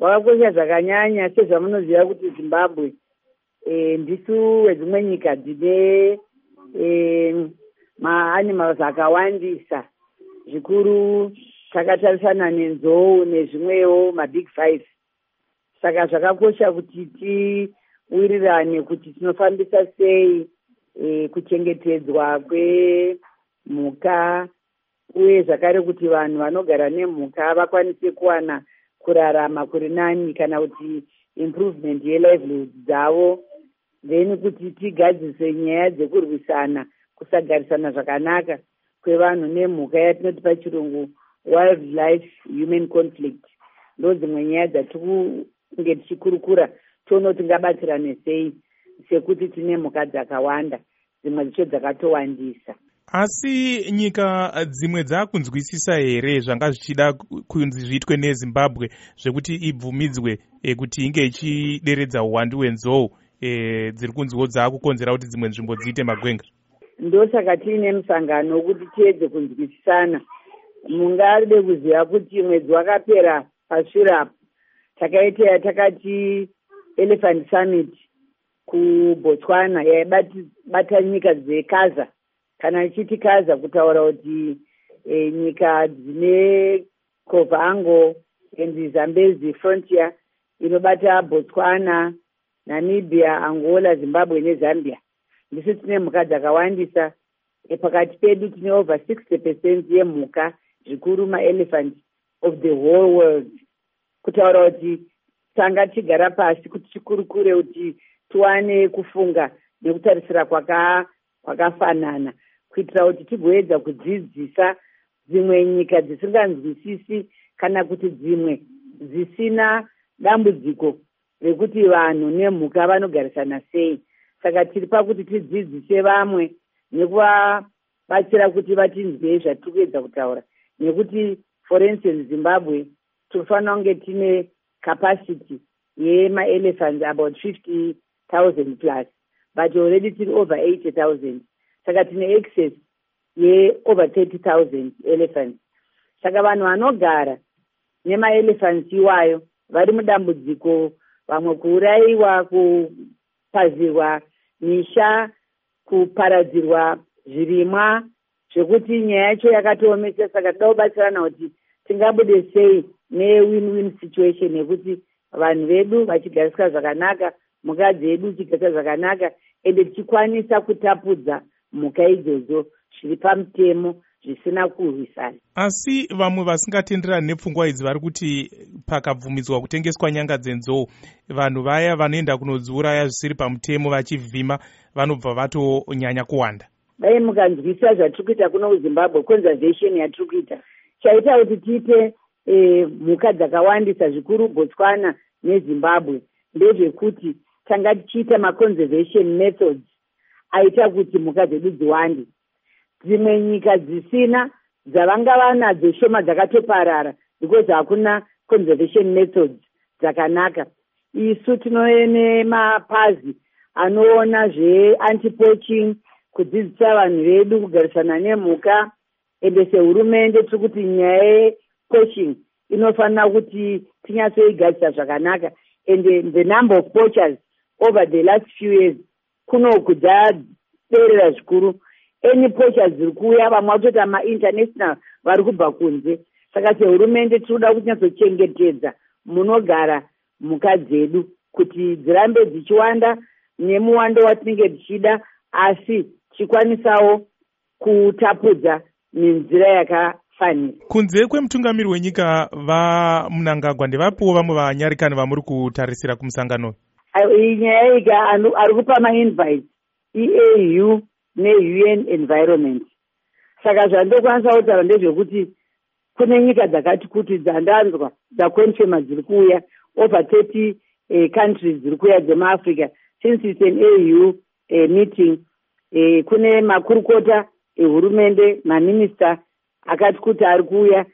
wakakosha zvakanyanya sezvamunoziva kuti zimbabwe e, ndisu wedzimwe nyika dzine e, maanimals akawandisa. Zvikuru takatarisana nenzou nezvimwewo mabig five. Saka zvakakosha kuti tiwirirane kuti tinofambisa sei e, kuchengetedzwa kwemhuka uye zvakare kuti vanhu vanogara nemhuka vakwanise kuwana kurarama kuri nani kana kuti improvement yelivelihood dzavo then kuti tigadzise nyaya dzekurwisana kusagarisana zvakanaka kwevanhu nemhuka yatinoti pachirungu wildlife human conflict. Ndo dzimwe nyaya dzatikunge tichikurukura tione kuti tingabatsirane sei sekuti tine mhuka dzakawanda dzimwe dzicho dzakatowandisa asi nyika dzimwe dzakunzwisisa here zvanga zvichida kunzi zviitwe nezimbabwe zvekuti ibvumidzwe e, kuti inge ichideredza uwandu hwenzou e, dziri kunziwo dzaakukonzera kuti dzimwe nzvimbo dziite magwenga? Ndosaka tiine musangano wekuti tiedze kunzwisisana. Mungaride kuziva kuti mwedzi wakapera pashure apo takaita takati elephant summit kubotswana yaibata nyika dzekaza kana ichiti kaza kutaura kuti e, nyika dzine covango and zambezi frontier inobata botswana namibia angola zimbabwe nezambia. Ndisu tine mhuka dzakawandisa. E, pakati pedu tine over sixty percent yemhuka zvikuru maelephant of the whole world. Kutaura kuti tanga tichigara pasi kuti tikurukure kuti tiwane kufunga nekutarisira kwakafanana kuitira kuti tigoedza kudzidzisa dzimwe nyika dzisinganzwisisi kana kuti dzimwe dzisina dambudziko rekuti vanhu nemhuka vanogarisana sei. Saka tiri pakuti tidzidzise vamwe nekuvabatsira kuti vatinzwei zvatiri kuedza kutaura. Nekuti for instance zimbabwe tinofanira kunge tine capacity yemaelephants about fifty thousand plus but already tiri over eighty thousand saka tine access yeover thirty thousand elephants. Saka vanhu vanogara nemaelephants iwayo vari mudambudziko vamwe kuurayiwa kupazirwa misha kuparadzirwa zvirimwa zvekuti nyaya yacho yakatoomesa. Saka toda kubatsirana kuti tingabude sei newin win situation yekuti vanhu vedu vachigariswa zvakanaka mhuka dzedu chigariswa zvakanaka ende tichikwanisa kutapudza mhuka idzodzo zviri pamutemo zvisina kurwisana asi vamwe vasingatenderani nepfungwa idzi vari kuti pakabvumidzwa kutengeswa nyanga dzenzou vanhu vaya vanoenda kunodziuraya zvisiri pamutemo vachivhima vanobva vatonyanya kuwanda. Dai mukanzwisisa zvatiri kuita kuno kuzimbabwe conservation yatiri kuita chaita kuti tiite e, mhuka dzakawandisa zvikuru botswana nezimbabwe. Ndezvekuti tanga tichiita maconservation methods aita kuti mhuka dzedu dziwande dzimwe nyika dzisina dzavanga vanadzo shoma dzakatoparara because hakuna conservation methods dzakanaka. Isu tinoene mapazi anoona zveantipoaching kudzidzisa vanhu vedu kugarisana nemhuka ende sehurumende tiri kuti nyaya yepoaching inofanira kuti tinyatsoigadzisa zvakanaka. Ende the number of poachers over the last few years kunoku dzaderera zvikuru. Any poachers dziri kuuya vamwe vatoita mainternational vari kubva kunze. Saka sehurumende tinoda kutinyatsochengetedza munogara mhuka dzedu kuti dzirambe dzichiwanda nemuwando watinenge tichida asi tichikwanisawo kutapudza nenzira yakafanira. Kunze kwemutungamiri wenyika vamunangagwa ndevapiwo vamwe vanyarikani vamuri kutarisira kumusangano. iyi nyaya ika ari kupa mainvite eau neun environment. Saka zvandokwanisa kutaura ndezvekuti kune nyika dzakati kuti dzandanzwa dzaconfema dziri kuuya over thirty uh, countries dziri kuuya dzemuafrica since its an au uh, meeting uh, kune makurukota ehurumende maminista akati kuti ari kuuya